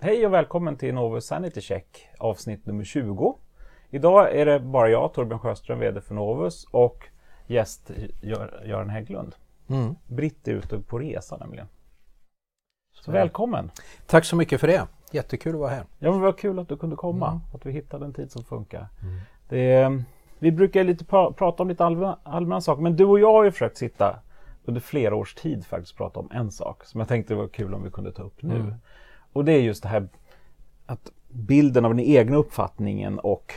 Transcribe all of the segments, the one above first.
Hej och välkommen till Novus Sanity Check avsnitt nummer 20. Idag är det bara jag, Torbjörn Sjöström, VD för Novus och gäst Göran Hägglund. Mm. Britt är ute på resa nämligen. Så välkommen! Tack så mycket för det! Jättekul att vara här. Ja, men vad kul att du kunde komma, mm. att vi hittade en tid som funkar. Mm. Det, vi brukar lite pra prata om lite allmänna, allmänna saker, men du och jag har ju försökt sitta under flera års tid faktiskt prata om en sak som jag tänkte var kul om vi kunde ta upp nu. Och det är just det här att bilden av den egna uppfattningen och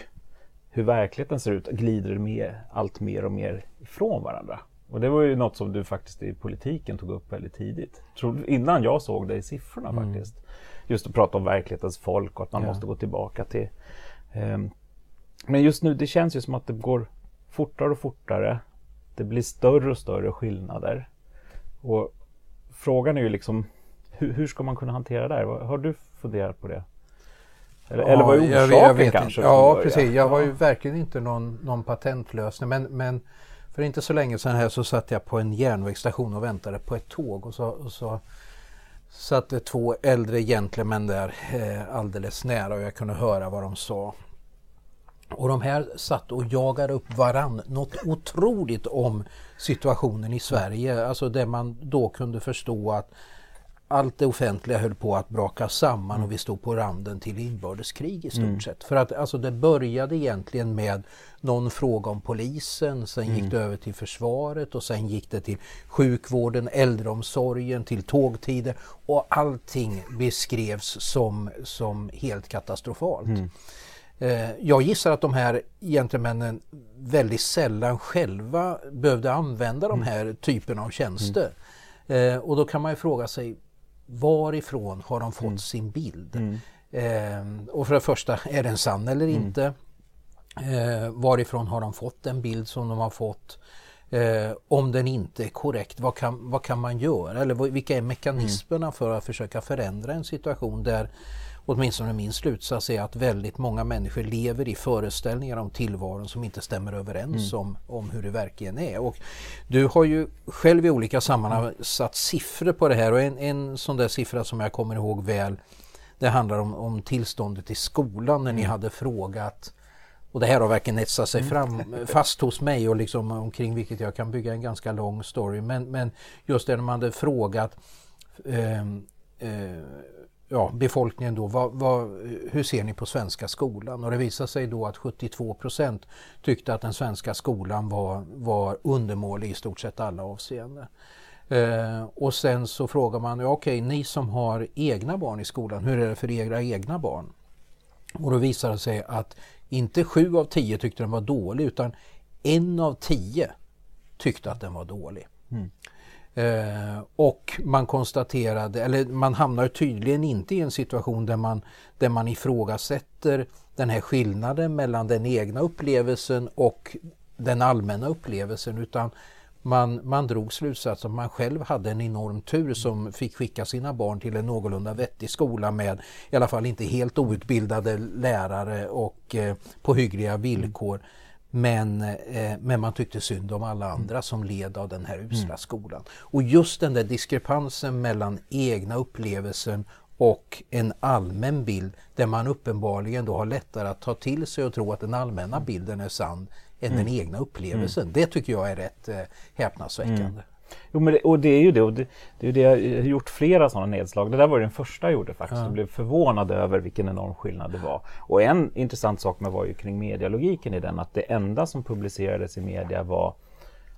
hur verkligheten ser ut glider med allt mer och mer ifrån varandra. Och det var ju något som du faktiskt i politiken tog upp väldigt tidigt. Innan jag såg det i siffrorna mm. faktiskt. Just att prata om verklighetens folk och att man ja. måste gå tillbaka till. Um, men just nu, det känns ju som att det går fortare och fortare. Det blir större och större skillnader. Och frågan är ju liksom hur, hur ska man kunna hantera det här? Har du funderat på det? Eller, ja, eller vad är orsaken jag, jag kanske? Ja, precis. Jag har ju verkligen inte någon, någon patentlösning. Men, men för inte så länge sedan här så satt jag på en järnvägsstation och väntade på ett tåg. Och så, och så satt det två äldre gentlemän där eh, alldeles nära och jag kunde höra vad de sa. Och de här satt och jagade upp varann något otroligt om situationen i Sverige. Alltså där man då kunde förstå att allt det offentliga höll på att braka samman mm. och vi stod på randen till inbördeskrig i stort mm. sett. För att alltså, det började egentligen med någon fråga om polisen, sen mm. gick det över till försvaret och sen gick det till sjukvården, äldreomsorgen, till tågtider och allting beskrevs som, som helt katastrofalt. Mm. Eh, jag gissar att de här gentlemännen väldigt sällan själva behövde använda de mm. här typerna av tjänster. Mm. Eh, och då kan man ju fråga sig varifrån har de fått mm. sin bild? Mm. Eh, och för det första, är den sann eller mm. inte? Eh, varifrån har de fått den bild som de har fått? Eh, om den inte är korrekt, vad kan, vad kan man göra? Eller vilka är mekanismerna mm. för att försöka förändra en situation där åtminstone min slutsats är att väldigt många människor lever i föreställningar om tillvaron som inte stämmer överens mm. om, om hur det verkligen är. Och du har ju själv i olika sammanhang mm. satt siffror på det här och en, en sån där siffra som jag kommer ihåg väl det handlar om, om tillståndet i skolan när mm. ni hade frågat och det här har verkligen etsat sig mm. fram fast hos mig och liksom omkring vilket jag kan bygga en ganska lång story. Men, men just det när man hade frågat eh, eh, ja, befolkningen då, vad, vad, hur ser ni på svenska skolan? Och det visade sig då att 72 procent tyckte att den svenska skolan var, var undermålig i stort sett alla avseenden. Eh, och sen så frågar man, ja, okej, ni som har egna barn i skolan, hur är det för era egna barn? Och då visade det sig att inte sju av tio tyckte den var dålig utan en av tio tyckte att den var dålig. Mm. Eh, och man konstaterade, eller man hamnar tydligen inte i en situation där man, där man ifrågasätter den här skillnaden mellan den egna upplevelsen och den allmänna upplevelsen utan man, man drog slutsatsen att man själv hade en enorm tur som fick skicka sina barn till en någorlunda vettig skola med i alla fall inte helt outbildade lärare och eh, på hyggliga villkor. Men, eh, men man tyckte synd om alla andra som led av den här usla mm. skolan. Och just den där diskrepansen mellan egna upplevelsen och en allmän bild där man uppenbarligen då har lättare att ta till sig och tro att den allmänna mm. bilden är sann än mm. den egna upplevelsen. Mm. Det tycker jag är rätt eh, häpnadsväckande. Jo, men det, och det är ju det. Och det, det är det jag har gjort flera sådana nedslag. Det där var den första jag gjorde faktiskt. Ja. Jag blev förvånad över vilken enorm skillnad det var. Och en intressant sak med var ju kring medialogiken i den att det enda som publicerades i media var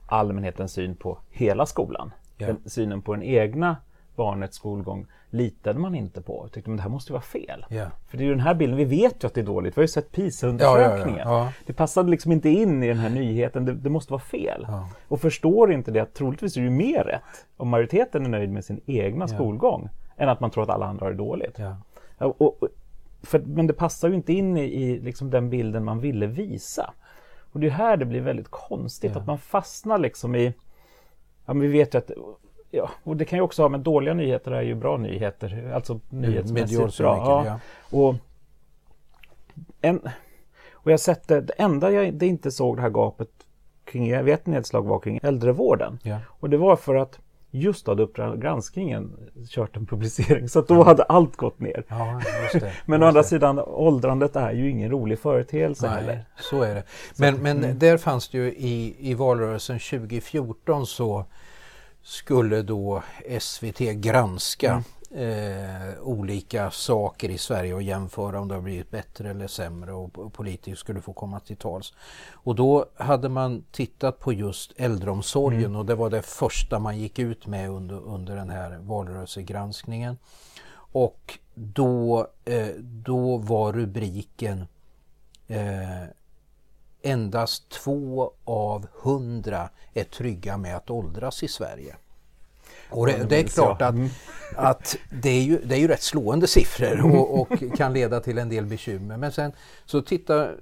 allmänhetens syn på hela skolan. Ja. Den, synen på den egna barnets skolgång litade man inte på. Tyckte att det här måste vara fel. Yeah. För det är ju den här bilden, vi vet ju att det är dåligt. Vi har ju sett PISA-undersökningen. Ja, ja, ja, det passade liksom inte in i den här nyheten. Det, det måste vara fel. Och förstår inte det att troligtvis är det ju mer rätt om majoriteten är nöjd med sin egna skolgång än att man tror att alla andra har det dåligt. Och, och, för, men det passar ju inte in i, i liksom den bilden man ville visa. Och det är här det blir väldigt konstigt att man fastnar liksom i Ja, men vi vet ju att Ja, och det kan ju också ha med dåliga nyheter är ju bra nyheter. Alltså nyhetsmässigt bra. Ja. Och, en, och jag sett det, det enda jag det inte såg det här gapet kring vid ett nedslag var kring äldrevården. Ja. Och det var för att just hade Uppdrag granskningen kört en publicering så då hade allt gått ner. Ja, just det, men å andra det. sidan, åldrandet är ju ingen rolig företeelse Nej, heller. så är det. Men, men där fanns det ju i, i valrörelsen 2014 så skulle då SVT granska eh, olika saker i Sverige och jämföra om det har blivit bättre eller sämre och, politiker skulle få komma till tals. Och då hade man tittat på just äldreomsorgen och det var det första man gick ut med under, under den här valrörelsegranskningen. Och då, eh, då var rubriken eh, endast två av hundra är trygga med att åldras i Sverige. Och det, det är klart att, att det, är ju, det är ju rätt slående siffror och, och kan leda till en del bekymmer. Men sen så tittar,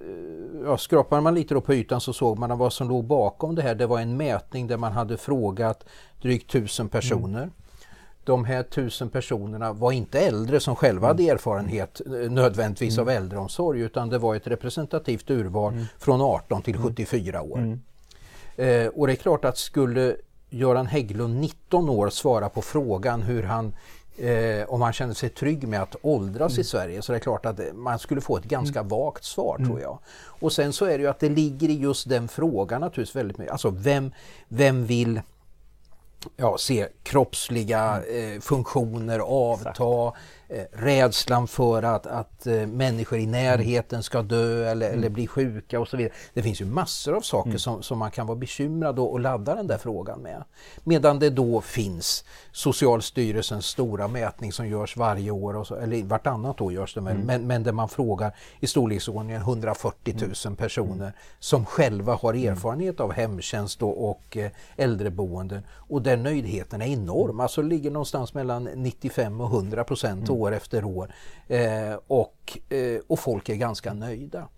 ja, skrapar man lite på ytan så såg man att vad som låg bakom det här. Det var en mätning där man hade frågat drygt tusen personer. De här tusen personerna var inte äldre som själva hade erfarenhet eh, nödvändigtvis av äldreomsorg utan det var ett representativt urval från 18 till 74 år. Eh, och det är klart att skulle Göran Hägglund, 19 år, svara på frågan hur han eh, om han känner sig trygg med att åldras i Sverige så det är klart att man skulle få ett ganska vagt svar tror jag. Och sen så är det ju att det ligger i just den frågan naturligtvis väldigt mycket. Alltså vem, vem vill ja, se kroppsliga eh, funktioner avta, Exakt rädslan för att, att eh, människor i närheten ska dö eller, eller bli sjuka och så vidare. Det finns ju massor av saker som, som man kan vara bekymrad och, och ladda den där frågan med. Medan det då finns Socialstyrelsens stora mätning som görs varje år, och så, eller vartannat år görs det väl, men, men där man frågar i storleksordningen 140 000 personer som själva har erfarenhet av hemtjänst och, och eh, äldreboenden. Och där nöjdheten är enorm, alltså ligger någonstans mellan 95 och 100 procent år efter år eh, och, eh, och folk är ganska nöjda.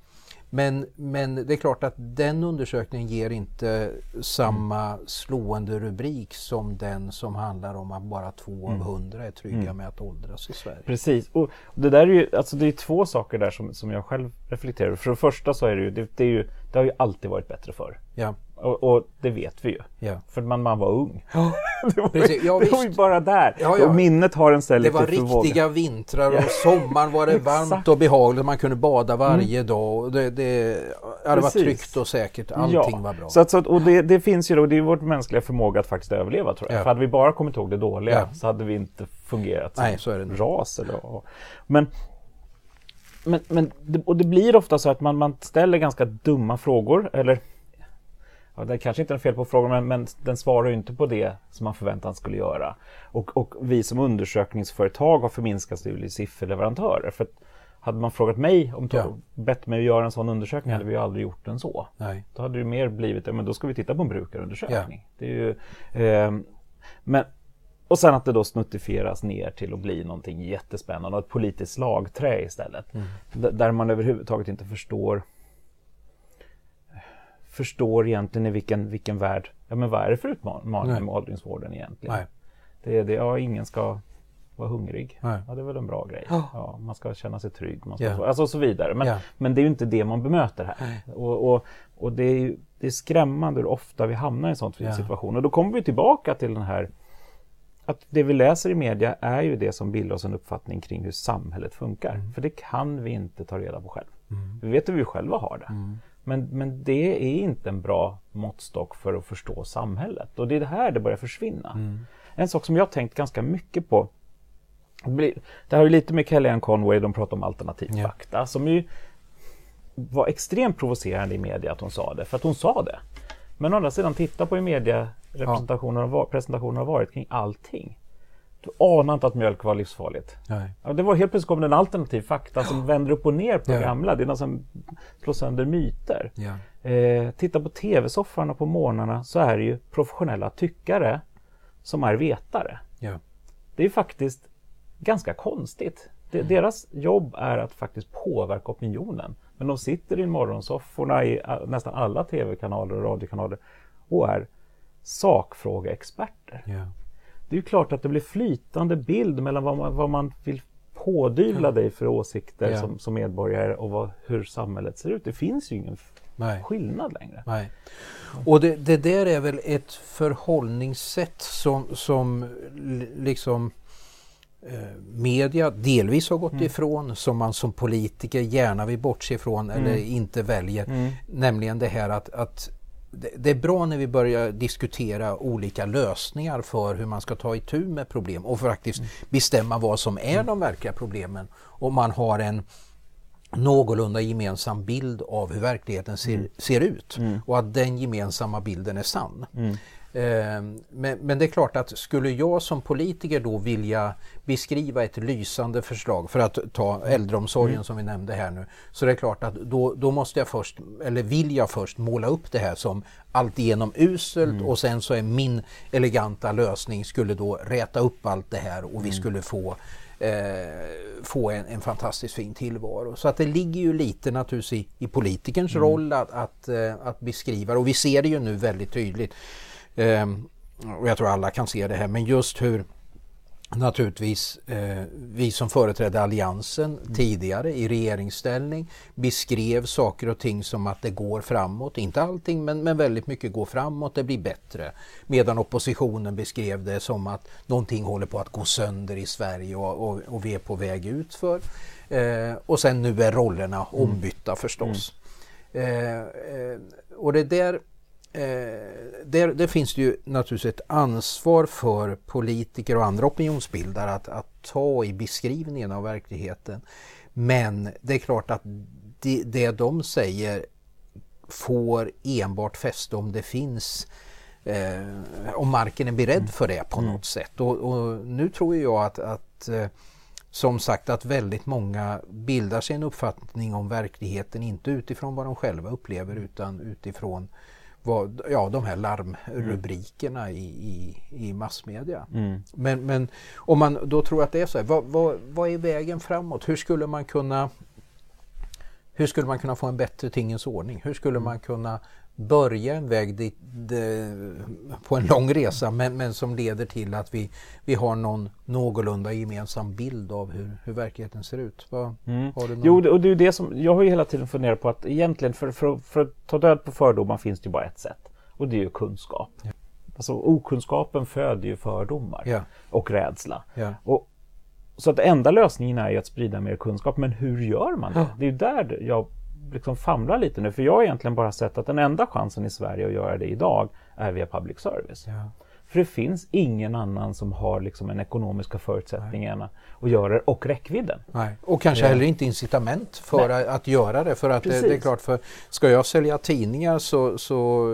Men, men det är klart att den undersökningen ger inte samma slående rubrik som den som handlar om att bara två av hundra är trygga med att åldras i Sverige. Precis, och det där är ju, alltså det är två saker där som, som jag själv reflekterar över. För det första så är det ju, det, det är ju, det har ju alltid varit bättre förr. Ja, Och, och det vet vi ju. ja. För man, man var ung. Ja, det var, precis. ju, Ja, det var ju bara där. Ja, ja. Och minnet har en Det selektiv var förmåga. riktiga vintrar och sommaren var det varmt och behagligt. Man kunde bada varje dag. Och det, det, det var tryggt och säkert. Allting var bra. Så att, så att, och det, det finns ju då, det är vår mänskliga förmåga att faktiskt överleva tror jag. Ja. För hade vi bara kommit ihåg det dåliga så hade vi inte fungerat som Nej, så är det ras. Eller, och, men, men, men det, och det blir ofta så att man, man ställer ganska dumma frågor eller Ja, det kanske inte är fel på frågan men, men den svarar ju inte på det som man förväntar skulle göra. Och, och vi som undersökningsföretag har förminskats till sifferleverantörer. För att hade man frågat mig, om Ja. bett mig att göra en sån undersökning hade vi aldrig gjort den så. Nej. Då hade det mer blivit, ja, men då ska vi titta på en brukarundersökning. Det är ju, ehm, men, och sen att det då snuttifieras ner till att bli någonting jättespännande och ett politiskt slagträ istället. D- där man överhuvudtaget inte förstår förstår egentligen i vilken, vilken värld, ja men vad är det för utmaning med åldringsvården egentligen? Nej. Det är det, ja ingen ska vara hungrig. Nej. Ja, det är väl en bra grej. Ja. Ja, man ska känna sig trygg. Man ska Ja. få, alltså och så vidare. Men, Ja. men det är ju inte det man bemöter här. Och, och, och det, är ju, det är skrämmande hur ofta vi hamnar i en sån Ja. situation. Och då kommer vi tillbaka till den här att det vi läser i media är ju det som bildar oss en uppfattning kring hur samhället funkar. Mm. För det kan vi inte ta reda på själv. Vi vet hur vi själva har det. Mm. Men, men det är inte en bra måttstock för att förstå samhället. Och det är det här det börjar försvinna. Mm. En sak som jag har tänkt ganska mycket på. Det, har ju lite med Kellyanne Conway, de pratar om alternativ Ja. fakta. Som ju var extremt provocerande i media att hon sa det. För att hon sa det. Men å andra sidan, titta på hur medierepresentationen presentationen har varit kring allting. Du anar inte att mjölk var livsfarligt. Ja, det var helt plötsligt kom det en alternativ fakta som vänder upp och ner på Ja. gamla. Det är som slår sönder myter. Eh, titta på tv-soffarna på morgnarna så är det ju professionella tyckare som är vetare. Det är faktiskt ganska konstigt. Det, Deras jobb är att faktiskt påverka opinionen. Men de sitter i morgonsofforna i a- nästan alla tv-kanaler och radiokanaler och är sakfrågeexperter. Ja. Det är ju klart att det blir flytande bild mellan vad man, vad man vill pådyvla dig för åsikter Ja. som, som medborgare och vad, hur samhället ser ut. Det finns ju ingen Nej. skillnad längre. Nej. Och det, det, där är väl ett förhållningssätt som, som liksom eh, media delvis har gått mm. ifrån, som man som politiker gärna vill bortse ifrån mm. eller inte väljer. Mm. Nämligen det här att, att det är bra när vi börjar diskutera olika lösningar för hur man ska ta itu med problem och faktiskt mm. bestämma vad som är de verkliga problemen. Om man har en någorlunda gemensam bild av hur verkligheten ser, mm. ser ut mm. och att den gemensamma bilden är sann. Mm. Eh, men, men, det är klart att skulle jag som politiker då vilja beskriva ett lysande förslag för att ta äldreomsorgen mm. som vi nämnde här nu så det är klart att då, då måste jag först, eller vill jag först måla upp det här som alltigenom uselt mm. och sen så är min eleganta lösning skulle då räta upp allt det här och vi mm. skulle få eh, få en, en, fantastiskt fin tillvaro. Så att det ligger ju lite naturligtvis i, i politikerns mm. roll att, att, eh, att, beskriva och vi ser det ju nu väldigt tydligt. Eh, och jag tror alla kan se det här, men just hur naturligtvis eh, vi som företrädde Alliansen mm. tidigare i regeringsställning beskrev saker och ting som att det går framåt. Inte allting men, men väldigt mycket går framåt, det blir bättre. Medan oppositionen beskrev det som att någonting håller på att gå sönder i Sverige och, och, och vi är på väg ut för. Eh, och sen nu är rollerna mm. ombytta förstås. Mm. Eh, eh och det där där, där, finns det ju naturligtvis ett ansvar för politiker och andra opinionsbildare att, att ta i beskrivningen av verkligheten. Men det är klart att det, det de säger får enbart fäste om det finns eh, om marken är beredd för det på mm. något sätt. Och, och, nu tror jag att, att eh, som sagt att väldigt många bildar sig en uppfattning om verkligheten, inte utifrån vad de själva upplever utan utifrån vad, ja, de här larmrubrikerna mm. i, i, i massmedia. Mm. Men, men om man då tror att det är så här, vad, vad, vad är vägen framåt? Hur skulle man kunna hur skulle man kunna få en bättre tingens ordning? Hur skulle mm. man kunna börja en väg dit, de, på en lång resa men, men som leder till att vi, vi har någon någorlunda gemensam bild av hur, hur verkligheten ser ut. Vad, mm. någon... Jo, och det är det som jag har ju hela tiden funderat på att egentligen för, för, för att ta död på fördomar finns det ju bara ett sätt och det är ju kunskap. Ja. Alltså okunskapen föder ju fördomar ja. och rädsla. Ja. Och, så att enda lösningen är ju att sprida mer kunskap, men hur gör man det? Det är ju där jag liksom famlar lite nu, för jag har egentligen bara sett att den enda chansen i Sverige att göra det idag är via public service. Ja. För det finns ingen annan som har liksom en ekonomiska förutsättningarna att göra det och räckvidden. Nej. Och kanske ja. heller inte incitament för Nej. att göra det. För att det, det, är klart, för ska jag sälja tidningar så, så,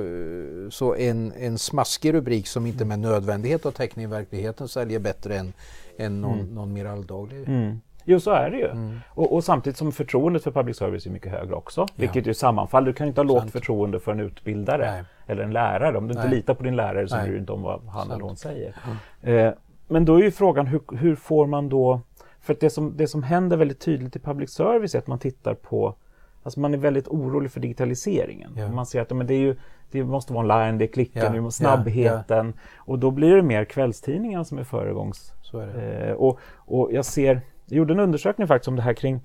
så en, en smaskig rubrik som inte med nödvändighet har täckning i verkligheten säljer bättre än, än någon, mm. någon mer alldaglig. Mm. Jo, så är det ju. Mm. Och, och, samtidigt som förtroendet för public service är mycket högre också. Ja. Vilket ju sammanfaller. Du kan inte ha lågt förtroende för en utbildare Nej. eller en lärare. Om du Nej. inte litar på din lärare så bryr du inte om vad han Sant. eller hon säger. Mm. Eh, men då är ju frågan hur, hur, får man då... För det som, det som händer väldigt tydligt i public service är att man tittar på Alltså man är väldigt orolig för digitaliseringen. Ja. Man ser att men det, är ju, det måste vara online, det är klicken, ja. snabbheten. Ja. Och då blir det mer kvällstidningar som är föregångs... Är eh, och, och jag ser jag gjorde en undersökning faktiskt om det här kring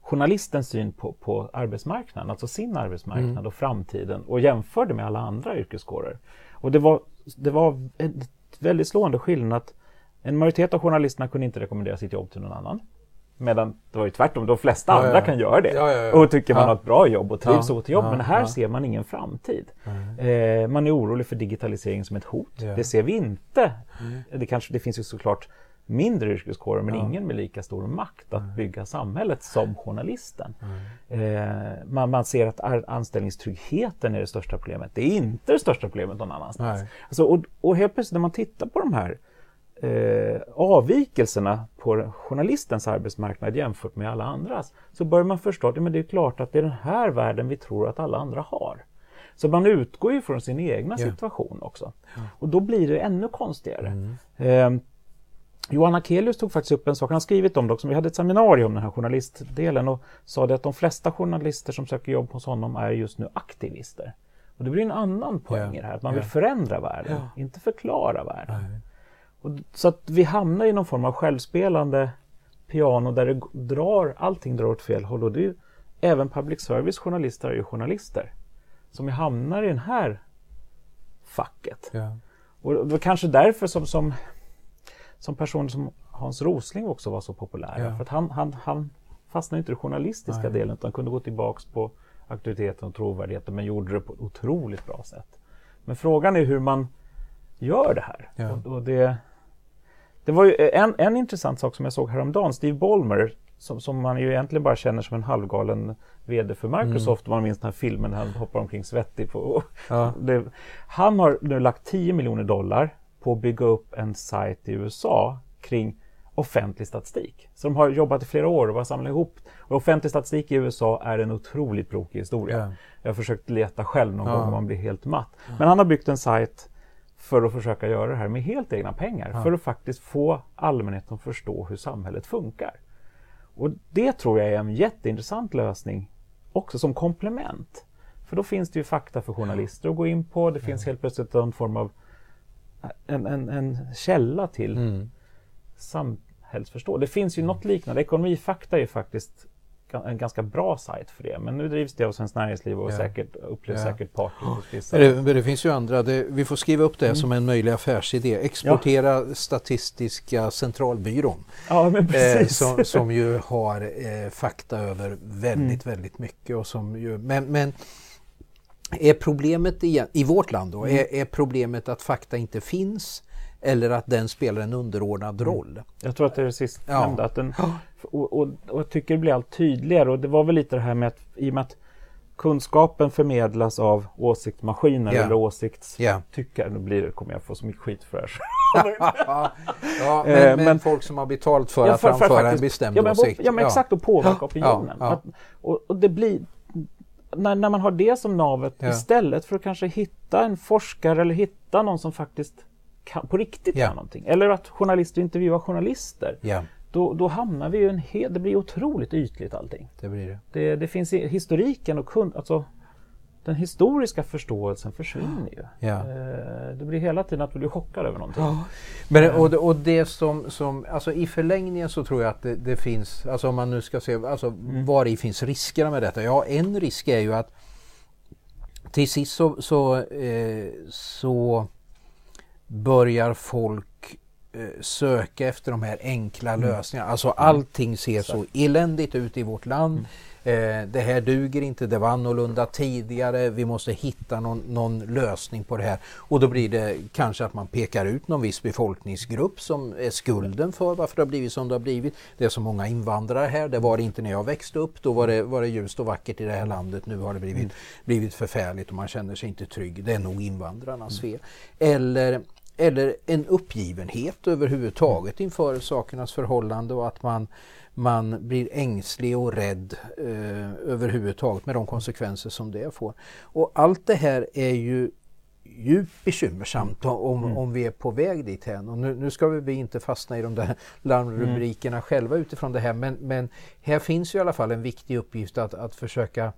journalistens syn på, på arbetsmarknaden, alltså sin arbetsmarknad mm. och framtiden och jämförde med alla andra yrkeskårer. Och det var, det var en väldigt slående skillnad att en majoritet av journalisterna kunde inte rekommendera sitt jobb till någon annan. Medan det var ju tvärtom, de flesta ja, andra ja, kan göra det ja, och tycker man har ett bra jobb och trivs ja, till jobb. Men här ser man ingen framtid. Eh, man är orolig för digitalisering som ett hot. Det ser vi inte. Mm. Det, kanske, det finns ju såklart mindre yrkeskårer men ja. ingen med lika stor makt att bygga samhället som journalisten. Eh, man, man, ser att anställningstryggheten är det största problemet. Det är inte det största problemet någon annanstans. Alltså, och, och helt plötsligt när man tittar på de här eh, avvikelserna på journalistens arbetsmarknad jämfört med alla andras så börjar man förstå att men det är klart att det är den här världen vi tror att alla andra har. Så man utgår ju från sin egna ja. situation också. Ja. Och då blir det ännu konstigare. Mm. Eh, Johan Akelius tog faktiskt upp en sak, han har skrivit om det också, vi hade ett seminarium om den här journalistdelen och sa det att de flesta journalister som söker jobb hos honom är just nu aktivister. Och det blir en annan poäng i det här, att man vill förändra världen, ja. inte förklara världen. Och, så att vi hamnar i någon form av självspelande piano där det drar, allting drar åt fel håll och det även public service journalister är ju journalister som hamnar i det här facket. Ja. Och det var kanske därför som, som, som personer som Hans Rosling också var så populära. Ja. För att han, han, han fastnade inte i den journalistiska Nej. delen utan kunde gå tillbaks på auktoriteten och trovärdigheten men gjorde det på ett otroligt bra sätt. Men frågan är hur man gör det här. Ja. Och, och det, det var ju en, en intressant sak som jag såg häromdagen. Steve Ballmer som, som man ju egentligen bara känner som en halvgalen VD för Microsoft. Om man minns den här filmen när han hoppar omkring svettig. På, Ja. det, han har nu lagt 10 miljoner dollar på att bygga upp en sajt i USA kring offentlig statistik. Så de har jobbat i flera år och bara samlat ihop. Och offentlig statistik i USA är en otroligt brokig historia. Ja. Jag har försökt leta själv någon Ja. gång och man blir helt matt. Men han har byggt en sajt för att försöka göra det här med helt egna pengar. För att faktiskt få allmänheten att förstå hur samhället funkar. Och det tror jag är en jätteintressant lösning också som komplement. För då finns det ju fakta för journalister att gå in på. Det finns helt plötsligt en form av en, en, en källa till Mm. samhällsförståelse. Det finns ju något liknande. Ekonomifakta är faktiskt en ganska bra sajt för det. Men nu drivs det av Svenskt Näringsliv och Ja. säkert upplevs Ja. säkert. Men det, det finns ju andra. Det, vi får skriva upp det Mm. som en möjlig affärsidé. Exportera Statistiska centralbyrån. Ja, men Eh, precis. som, som ju har eh, fakta över väldigt, väldigt mycket. Och som ju, men, men är problemet igen, i vårt land då, är, är problemet att fakta inte finns eller att den spelar en underordnad roll? Jag tror att det är det sistnämnda. Ja. Att den, och, och, och jag tycker det blir allt tydligare. Och det var väl lite det här med att i och med att kunskapen förmedlas av åsiktsmaskiner Ja. eller åsiktstyckare. Ja. Nu blir det, kommer jag få så mycket skit för det här. ja, men, Eh, men, men- folk som har betalt för Ja, att för- för framföra en bestämd ja, men, åsikt. Ja, men exakt, och påverka opinionen. Att, och, och det blir, när, när man har det som navet Ja. istället för att kanske hitta en forskare eller hitta någon som faktiskt kan, på riktigt Ja. kan någonting. Eller att journalister intervjuar journalister. Ja, Då, då hamnar vi ju en hel, det blir otroligt ytligt allting. det blir det. Det, det finns i historiken och kun, alltså, den historiska förståelsen försvinner ju. Ja. Eh, Det blir hela tiden att du blir chockad över någonting. Men, och, det- och det som, som, alltså i förlängningen så tror jag att det, det finns, alltså om man nu ska se, alltså Mm. var i finns riskerna med detta? Ja, en risk är ju att till sist så, så, eh, så börjar folk eh, söka efter de här enkla Mm. lösningarna. Alltså allting ser så eländigt ut i vårt land. Mm. Eh, det här duger inte, det var annorlunda tidigare. Vi måste hitta någon, någon lösning på det här. Och då blir det kanske att man pekar ut någon viss befolkningsgrupp som är skulden för varför det har blivit som det har blivit. Det är så många invandrare här, det var det inte när jag växte upp. Då var det, var det ljust och vackert i det här landet. Nu har det blivit, blivit förfärligt och man känner sig inte trygg. Det är nog invandrarnas fel. Eller eller en uppgivenhet överhuvudtaget inför sakernas förhållande och att man, man blir ängslig och rädd eh, överhuvudtaget med de konsekvenser som det får. Och allt det här är ju djupt bekymmersamt om, om vi är på väg dit här. Och nu, nu ska vi inte fastna i de där larmrubrikerna själva utifrån det här men, men här finns ju i alla fall en viktig uppgift att, att försöka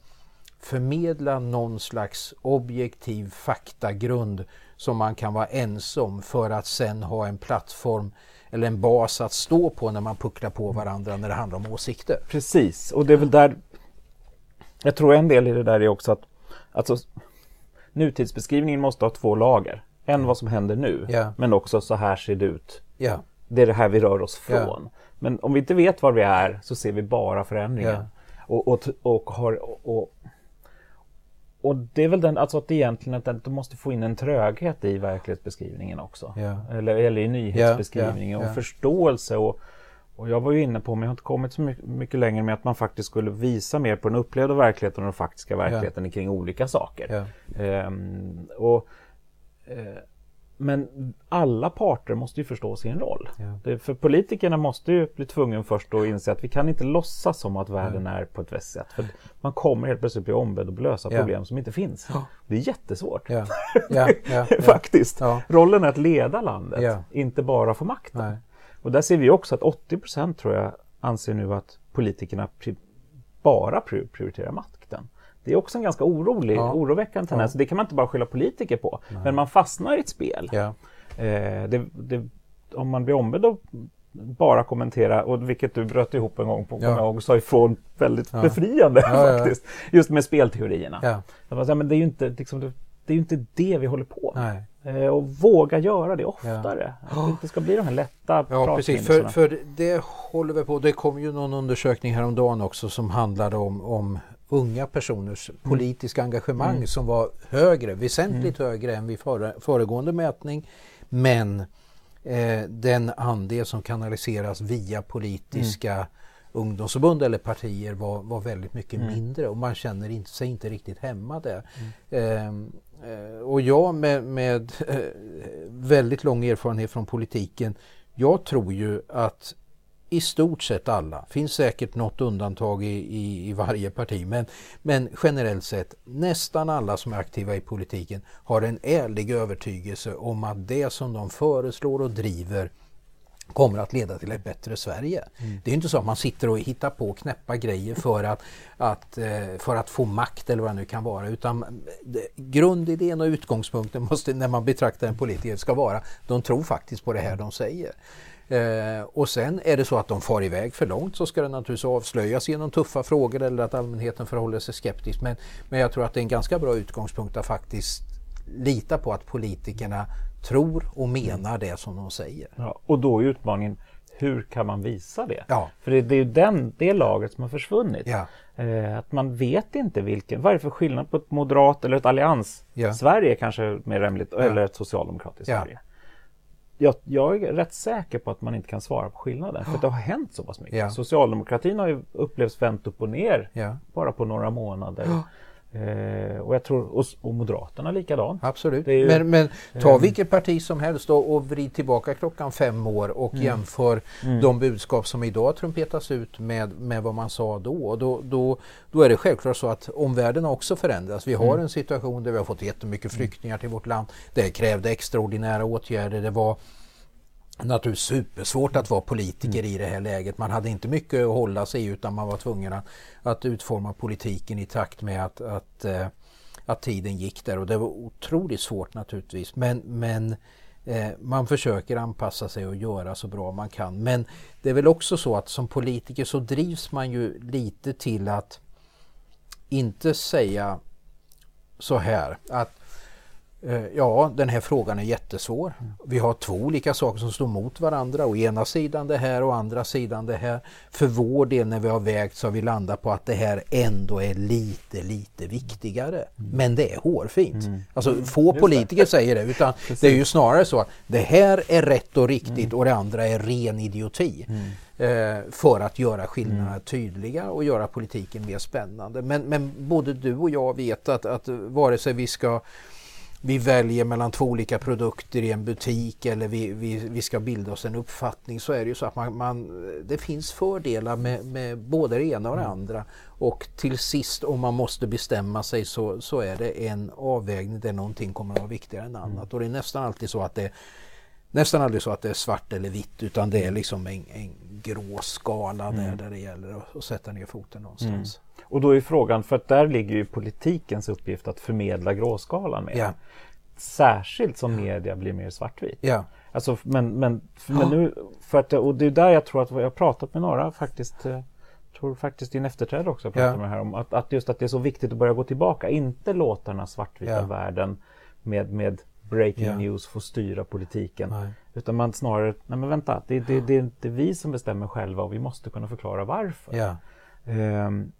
förmedla någon slags objektiv faktagrund som man kan vara ense om för att sen ha en plattform eller en bas att stå på när man pucklar på varandra när det handlar om åsikter. Precis, och det är väl där Jag tror en del i det där är också att alltså, Nutidsbeskrivningen måste ha två lager. En vad som händer nu, Ja. men också så här ser det ut. Ja, Det är det här vi rör oss från. Men om vi inte vet var vi är så ser vi bara förändringen. Och, och, och, har, och, och, det är väl den, alltså att egentligen att du måste få in en tröghet i verklighetsbeskrivningen också. Ja. Eller, eller i nyhetsbeskrivningen ja, ja. och förståelse. Och, och jag var ju inne på, men jag har inte kommit så mycket, mycket längre med att man faktiskt skulle visa mer på den upplevda verkligheten och den faktiska verkligheten kring olika saker. Ehm, och, eh, men alla parter måste ju förstå sin roll. Ja. Det, för politikerna måste ju bli tvungna först att inse att vi kan inte låtsas som att världen är på ett visst sätt. För man kommer helt plötsligt bli ombedd att lösa Ja. problem som inte finns. Det är jättesvårt. ja, ja, ja, ja. Faktiskt. Ja. Rollen är att leda landet, Ja. inte bara få makten. Nej. Och där ser vi också att 80 procent tror jag anser nu att politikerna pri- bara pri- prioriterar makten. Det är också en ganska orolig, Ja. oroväckande tendens. Det kan man inte bara skylla politiker på. Men man fastnar i ett spel. Ja. Eh, det, det, om man blir ombedd att bara kommentera, och vilket du bröt ihop en gång på, ja. och sa ifrån väldigt ja. befriande ja, faktiskt. Just med spelteorierna. Ja. Jag men det är ju inte, liksom, det är ju inte det vi håller på med. Eh, och våga göra det oftare. Ja. Att det inte ska bli de här lätta Ja, precis. För, för det håller vi på. Det kom ju någon undersökning häromdagen också som handlade om, om unga personers mm. politiska engagemang mm. som var högre, väsentligt mm. högre än vid före, föregående mätning. Men eh, den andel som kanaliseras via politiska mm. ungdomsförbund eller partier var, var väldigt mycket mm. mindre och man känner inte, sig inte riktigt hemma där. Eh, och jag med, med eh, väldigt lång erfarenhet från politiken, jag tror ju att i stort sett alla, finns säkert något undantag i, i, i, varje parti, men, men generellt sett nästan alla som är aktiva i politiken har en ärlig övertygelse om att det som de föreslår och driver kommer att leda till ett bättre Sverige. Mm. Det är inte så att man sitter och hittar på knäppa grejer för att, att, eh, för att få makt eller vad det nu kan vara utan grundidén och utgångspunkten måste, när man betraktar en politiker ska vara de tror faktiskt på det här de säger. Eh, och sen är det så att de far iväg för långt så ska det naturligtvis avslöjas genom tuffa frågor eller att allmänheten förhåller sig skeptisk. Men, men jag tror att det är en ganska bra utgångspunkt att faktiskt lita på att politikerna tror och menar det som de säger. Ja, och då är utmaningen hur kan man visa det? Ja. För det, det är ju den, det laget som har försvunnit. Ja. Eh, att man vet inte vilken, vad är det för skillnad på ett moderat eller ett allians-Sverige kanske mer rimligt, eller ett socialdemokratiskt Sverige jag, jag, är rätt säker på att man inte kan svara på skillnaden. För det har hänt så pass mycket. Ja. Socialdemokratin har ju upplevts vänt upp och ner ja. bara på några månader. Ja. Eh, och jag tror, och, och Moderaterna likadant. Absolut. Ju, men, men ta eh, vilket parti som helst då och vrid tillbaka klockan fem år och mm. jämför mm. de budskap som idag trumpetas ut med, med vad man sa då. Och då, då. Då är det självklart så att omvärlden har också förändrats. Vi har mm. en situation där vi har fått jättemycket flyktingar till vårt land. Det krävde extraordinära åtgärder. Det var naturligtvis supersvårt att vara politiker mm. i det här läget. Man hade inte mycket att hålla sig i utan man var tvungen att, att utforma politiken i takt med att, att, eh, att tiden gick där och det var otroligt svårt naturligtvis. Men, men eh, man försöker anpassa sig och göra så bra man kan. Men det är väl också så att som politiker så drivs man ju lite till att inte säga så här att ja, den här frågan är jättesvår. Vi har två olika saker som står mot varandra. Å ena sidan det här och å andra sidan det här. För vår del när vi har vägt så har vi landat på att det här ändå är lite, lite viktigare. Mm. Men det är hårfint. Mm. Alltså få politiker säger det utan det är ju snarare så att det här är rätt och riktigt mm. och det andra är ren idioti. Mm. Eh, för att göra skillnaderna mm. tydliga och göra politiken mer spännande. Men, men både du och jag vet att, att vare sig vi ska vi väljer mellan två olika produkter i en butik eller vi, vi, vi ska bilda oss en uppfattning så är det ju så att man, man det finns fördelar med, med både det ena och det mm. andra. Och till sist om man måste bestämma sig så, så är det en avvägning där någonting kommer att vara viktigare än annat. Mm. Och det är nästan alltid så att det nästan aldrig så att det är svart eller vitt utan det är liksom en, en grå skala mm. där, där det gäller att, att sätta ner foten någonstans. Mm. Och då är frågan, för att där ligger ju politikens uppgift att förmedla gråskalan med. Ja. Särskilt som ja. media blir mer svartvit. Ja. Alltså, men, men, men nu, för att, och det är där jag tror att jag har pratat med några faktiskt eh, tror faktiskt din efterträdare också pratade ja. med det här om att, att just att det är så viktigt att börja gå tillbaka. Inte låta den här svartvita ja. världen med, med breaking ja. news få styra politiken. Nej. Utan man snarare, nej men vänta, det, det, det, är inte vi som bestämmer själva och vi måste kunna förklara varför. Ja. Um,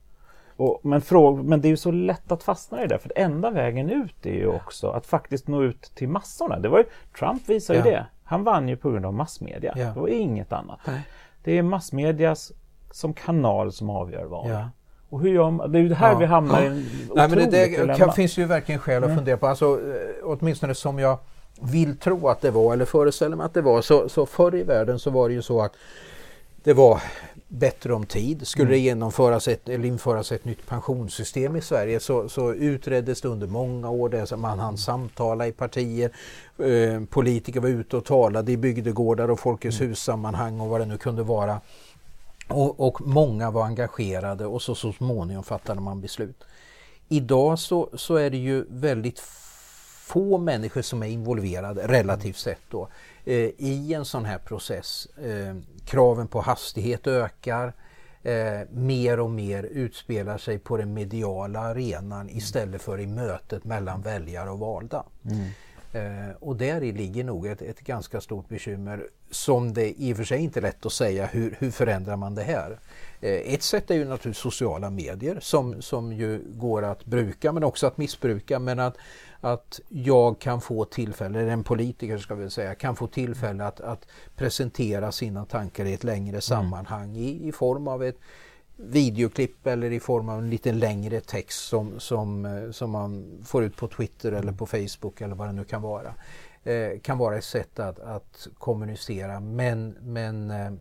och, men, fråg, men det är ju så lätt att fastna i det, för enda vägen ut är ju också att faktiskt nå ut till massorna. Det var ju, Trump visar ju det. Han vann ju på grund av massmedia. Ja. Det var inget annat. Nej. Det är massmedia som kanal som avgör valet. Ja. Och hur gör man, det är ju här ja. vi hamnar i en Nej, men det, det kan, finns ju verkligen skäl att mm. fundera på. Alltså, eh, åtminstone som jag vill tro att det var, eller föreställer mig att det var, så, så förr i världen så var det ju så att det var bättre om tid. Skulle mm. det genomföras ett, eller införas ett nytt pensionssystem i Sverige så, så utreddes det under många år. Där man hann samtala i partier. Eh, politiker var ute och talade i bygdegårdar och Folkets mm. hus-sammanhang och vad det nu kunde vara. Och, och, många var engagerade och så, så småningom fattade man beslut. Idag så, så är det ju väldigt få människor som är involverade relativt sett då. eh, i en sån här process. Eh, kraven på hastighet ökar. Eh, mer och mer utspelar sig på den mediala arenan mm. istället för i mötet mellan väljare och valda. Mm. Eh, och där ligger nog ett, ett, ganska stort bekymmer som det i och för sig inte är lätt att säga hur, hur förändrar man det här. Eh, ett sätt är ju naturligtvis sociala medier som, som ju går att bruka men också att missbruka. Men att, att jag kan få tillfälle, eller en politiker ska vi säga, kan få tillfälle att, att presentera sina tankar i ett längre mm. sammanhang i, i form av ett videoklipp eller i form av en lite längre text som, som, eh, som man får ut på Twitter eller på Facebook eller vad det nu kan vara. Eh, kan vara ett sätt att, att kommunicera men, men eh,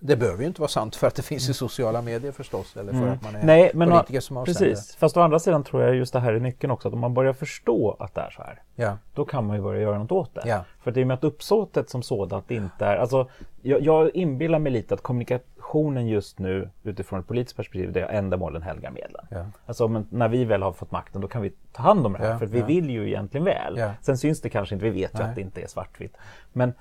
det behöver ju inte vara sant för att det finns i mm. sociala medier förstås eller för mm. att man är Nej, men politiker som har Precis, fast å andra sidan tror jag just det här är nyckeln också att om man börjar förstå att det är så här ja. då kan man ju börja göra något åt det. Ja. För det är med att uppsåtet som sådant inte är, alltså jag, jag inbillar mig lite att kommunikationen just nu utifrån ett politiskt perspektiv det är ändamålen helgar medlen. Ja. Alltså men när vi väl har fått makten då kan vi ta hand om det här för vi vill ju egentligen väl. Sen syns det kanske inte, vi vet ju att det inte är svartvitt. Men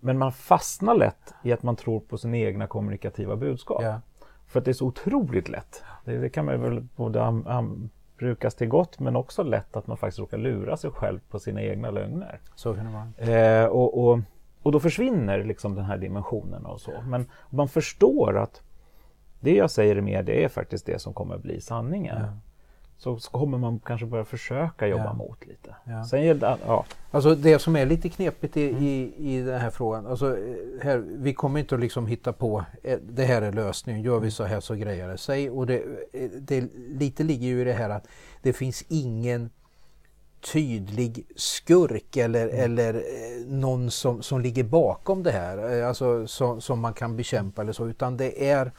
men man fastnar lätt i att man tror på sina egna kommunikativa budskap. Ja. För att det är så otroligt lätt. Det, det kan man väl både am, am, brukas till gott men också lätt att man faktiskt råkar lura sig själv på sina egna lögner. Så kan det vara. Eh, och, och, och då försvinner liksom den här dimensionen och så. Men man förstår att det jag säger i media är faktiskt det som kommer att bli sanningen. Ja så, så kommer man kanske börja försöka jobba ja. mot lite. Ja. Sen gäller, ja. Alltså det som är lite knepigt i, mm. i, i den här frågan, alltså här, vi kommer inte att liksom hitta på eh, det här är lösningen, gör vi så här så grejer det sig. Och det, eh, det lite ligger ju i det här att det finns ingen tydlig skurk eller, mm. eller eh, någon som, som ligger bakom det här, alltså som, som man kan bekämpa eller så, utan det är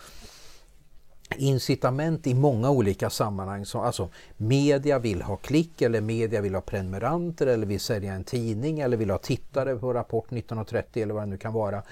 incitament i många olika sammanhang. Så, alltså, media vill ha klick eller media vill ha prenumeranter eller vill sälja en tidning eller vill ha tittare på Rapport 1930 eller vad det nu kan vara.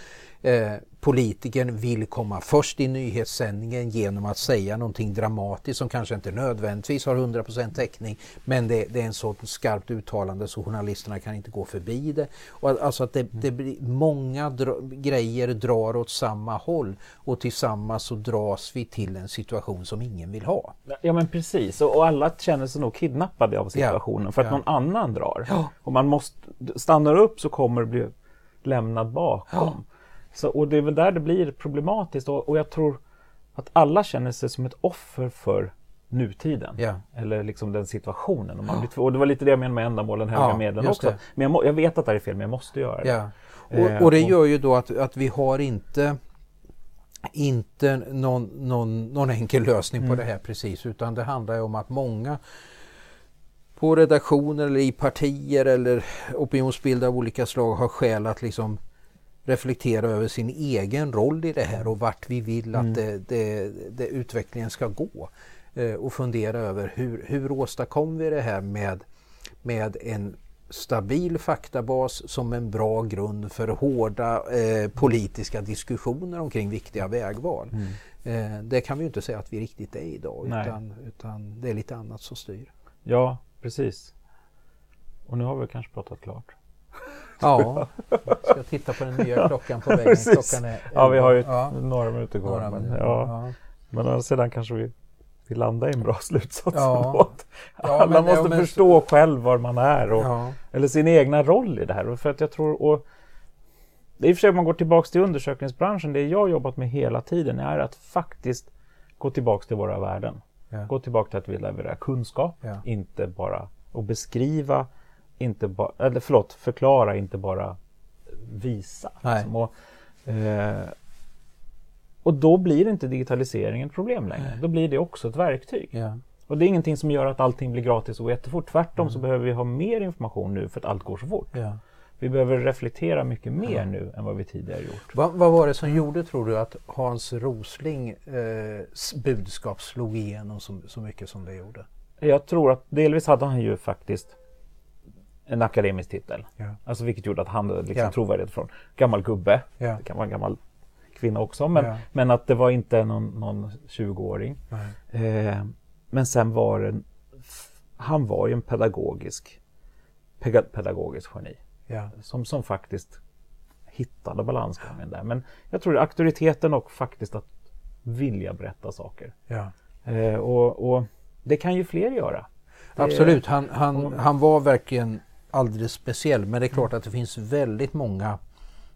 Eh, politikern vill komma först i nyhetssändningen genom att säga någonting dramatiskt som kanske inte nödvändigtvis har 100% täckning men det, det, är en så skarpt uttalande så journalisterna kan inte gå förbi det. Och alltså att det, det blir, många dra, grejer drar åt samma håll och tillsammans så dras vi till en situation som ingen vill ha. Ja men precis och, och alla känner sig nog kidnappade av situationen ja, för att ja. någon annan drar. Ja. Och man måste, stannar upp så kommer det bli lämnad bakom. Så, och det är väl där det blir problematiskt och, och jag tror att alla känner sig som ett offer för nutiden. Ja. Eller liksom den situationen. Och, man blir, och det var lite det jag menade med ändamålen, helga ja, medlen också. Men jag, må, jag, vet att det är fel men jag måste göra det. Ja. Och, eh, och, det gör ju då att, att vi har inte inte någon, någon, någon enkel lösning mm. på det här precis utan det handlar om att många på redaktioner eller i partier eller opinionsbildare av olika slag har skäl att liksom reflektera över sin egen roll i det här och vart vi vill att mm. det, det, det, utvecklingen ska gå. Eh, och fundera över hur, hur åstadkommer vi det här med, med en stabil faktabas som en bra grund för hårda eh, politiska diskussioner omkring viktiga vägval. Mm. Eh, det kan vi inte säga att vi riktigt är idag utan, utan det är lite annat som styr. Ja, precis. Och nu har vi kanske pratat klart. Ja, jag ska titta på den nya klockan på väggen. Klockan är, ja, vi har ju ja. några minuter kvar. Några men, minuter, ja. ja. men sedan kanske vi, vi landar i en bra slutsats. Ja. Ja, man måste ja, men, förstå själv var man är och, ja. eller sin egna roll i det här. För att jag tror, och, det är i och för sig om man går tillbaka till undersökningsbranschen, det jag jobbat med hela tiden är att faktiskt gå tillbaka till våra värden. Gå tillbaka till att vi levererar kunskap, inte bara att beskriva inte bara, eller förlåt, förklara, inte bara visa. Liksom. Och, eh, och då blir inte digitaliseringen ett problem längre. Nej. Då blir det också ett verktyg. Ja. Och det är ingenting som gör att allting blir gratis och jättefort. Tvärtom mm. så behöver vi ha mer information nu för att allt går så fort. Ja. Vi behöver reflektera mycket mer ja. nu än vad vi tidigare gjort. Va, vad var det som gjorde, tror du, att Hans Rosling eh, budskap slog igenom så, så mycket som det gjorde? Jag tror att delvis hade han ju faktiskt en akademisk titel. Ja. Alltså vilket gjorde att han liksom ja. trovärdighet från gammal gubbe. Ja. Det kan vara en gammal kvinna också men, ja. men att det var inte någon, någon 20-åring. Eh, men sen var det han var ju en pedagogisk pedagogisk geni. Som, som faktiskt hittade balansgången där. Men jag tror det är auktoriteten och faktiskt att vilja berätta saker. Eh, och, och, det kan ju fler göra. Absolut, han, han, han var verkligen alldeles speciell. Men det är klart att det finns väldigt många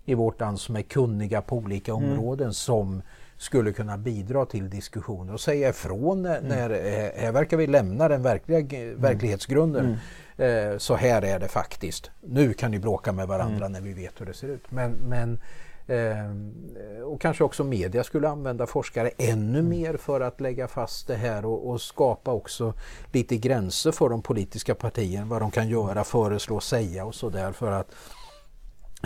i vårt land som är kunniga på olika Mm. områden som skulle kunna bidra till diskussioner och säga ifrån när, Mm. när eh, här verkar vi lämna den verkliga g- verklighetsgrunden. Mm. Eh, så här är det faktiskt. Nu kan ni bråka med varandra Mm. när vi vet hur det ser ut. Men, men och kanske också media skulle använda forskare ännu Mm. mer för att lägga fast det här och, och skapa också lite gränser för de politiska partierna. Vad de kan göra, föreslå, säga och sådär för att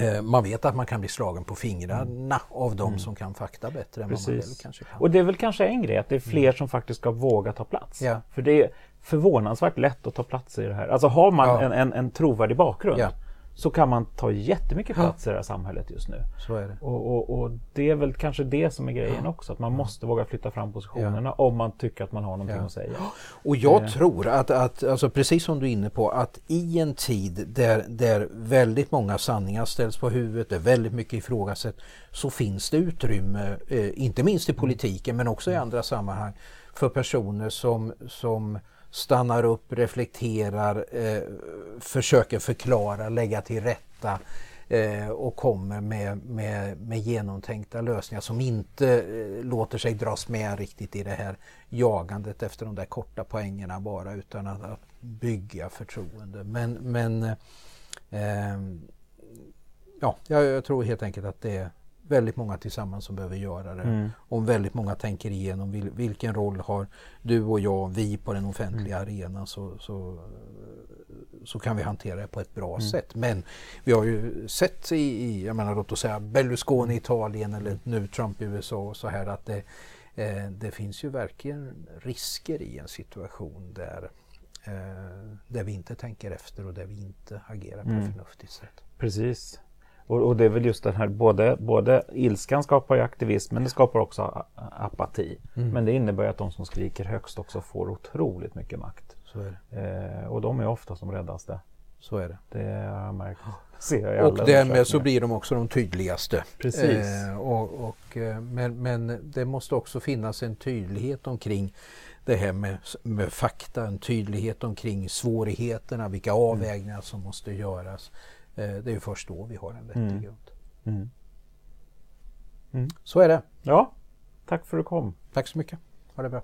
eh, man vet att man kan bli slagen på fingrarna av de som kan fakta bättre än vad man Mm. Precis. själv kanske kan. Och det är väl kanske en grej att det är fler som faktiskt ska våga ta plats. Ja. För det är förvånansvärt lätt att ta plats i det här. Alltså har man Ja. en, en, en trovärdig bakgrund Ja. Så kan man ta jättemycket plats i det här samhället just nu. Så är det. Och, och, och det är väl kanske det som är grejen också, att man måste våga flytta fram positionerna om man tycker att man har någonting Ja. att säga. Och jag Eh. tror att, att alltså precis som du är inne på, att i en tid där, där väldigt många sanningar ställs på huvudet, där väldigt mycket ifrågasätt, så finns det utrymme, eh, inte minst i politiken men också i andra sammanhang, för personer som, som stannar upp, reflekterar, eh, försöker förklara, lägga till rätta eh, och kommer med, med, med genomtänkta lösningar som inte eh, låter sig dras med riktigt i det här jagandet efter de där korta poängerna bara utan att, att bygga förtroende. Men, men eh, ja, jag, jag tror helt enkelt att det är väldigt många tillsammans som behöver göra det. Mm. Om väldigt många tänker igenom vil, vilken roll har du och jag, vi på den offentliga Mm. arenan så, så, så kan vi hantera det på ett bra Mm. sätt. Men vi har ju sett i, i jag menar låt oss säga Berlusconi Mm. i Italien eller nu Trump i USA och så här att det, eh, det finns ju verkligen risker i en situation där, eh, där vi inte tänker efter och där vi inte agerar på Mm. ett förnuftigt sätt. Precis. Och, och det är väl just den här, både, både ilskan skapar ju aktivism men det skapar också apati. Mm. Men det innebär att de som skriker högst också får otroligt mycket makt. Eh, och de är ofta som räddaste. Så är det. Det har jag märkt. Jag Och därmed så blir de också de tydligaste. Precis. Eh, och, och, eh, men, men det måste också finnas en tydlighet omkring det här med, med fakta, en tydlighet omkring svårigheterna, vilka avvägningar som måste göras. Eh, det är ju först då vi har en vettig Mm. grund. Mm. Så är det. Ja, tack för att du kom. Tack så mycket. Ha det bra.